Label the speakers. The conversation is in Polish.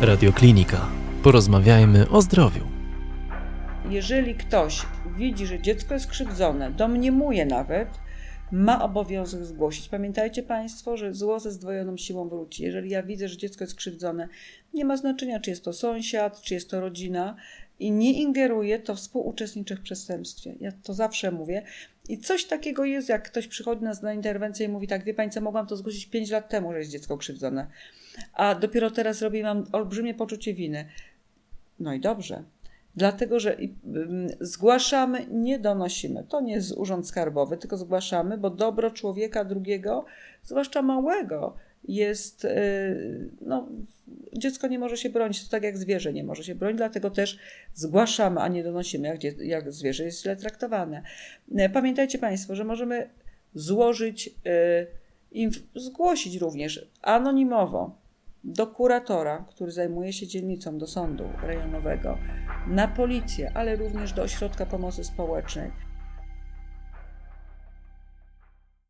Speaker 1: Radioklinika. Porozmawiajmy o zdrowiu.
Speaker 2: Jeżeli ktoś widzi, że dziecko jest krzywdzone, domniemuje nawet, ma obowiązek zgłosić. Pamiętajcie Państwo, że zło ze zdwojoną siłą wróci. Jeżeli ja widzę, że dziecko jest krzywdzone, nie ma znaczenia, czy jest to sąsiad, czy jest to rodzina i nie ingeruję, to współuczestniczę w przestępstwie. Ja to zawsze mówię. I coś takiego jest, jak ktoś przychodzi nas na interwencję i mówi tak, wie Pani co, mogłam to zgłosić 5 lat temu, że jest dziecko krzywdzone, a dopiero teraz robię, mam olbrzymie poczucie winy. No i dobrze. Dlatego, że zgłaszamy, nie donosimy. To nie jest urząd skarbowy, tylko zgłaszamy, bo dobro człowieka drugiego, zwłaszcza małego, jest, y, no, dziecko nie może się bronić, to tak jak zwierzę nie może się bronić, dlatego też zgłaszamy, a nie donosimy, jak, jak zwierzę jest źle traktowane. E, pamiętajcie Państwo, że możemy złożyć, y, zgłosić również anonimowo do kuratora, który zajmuje się dzielnicą, do sądu rejonowego, na policję, ale również do ośrodka pomocy społecznej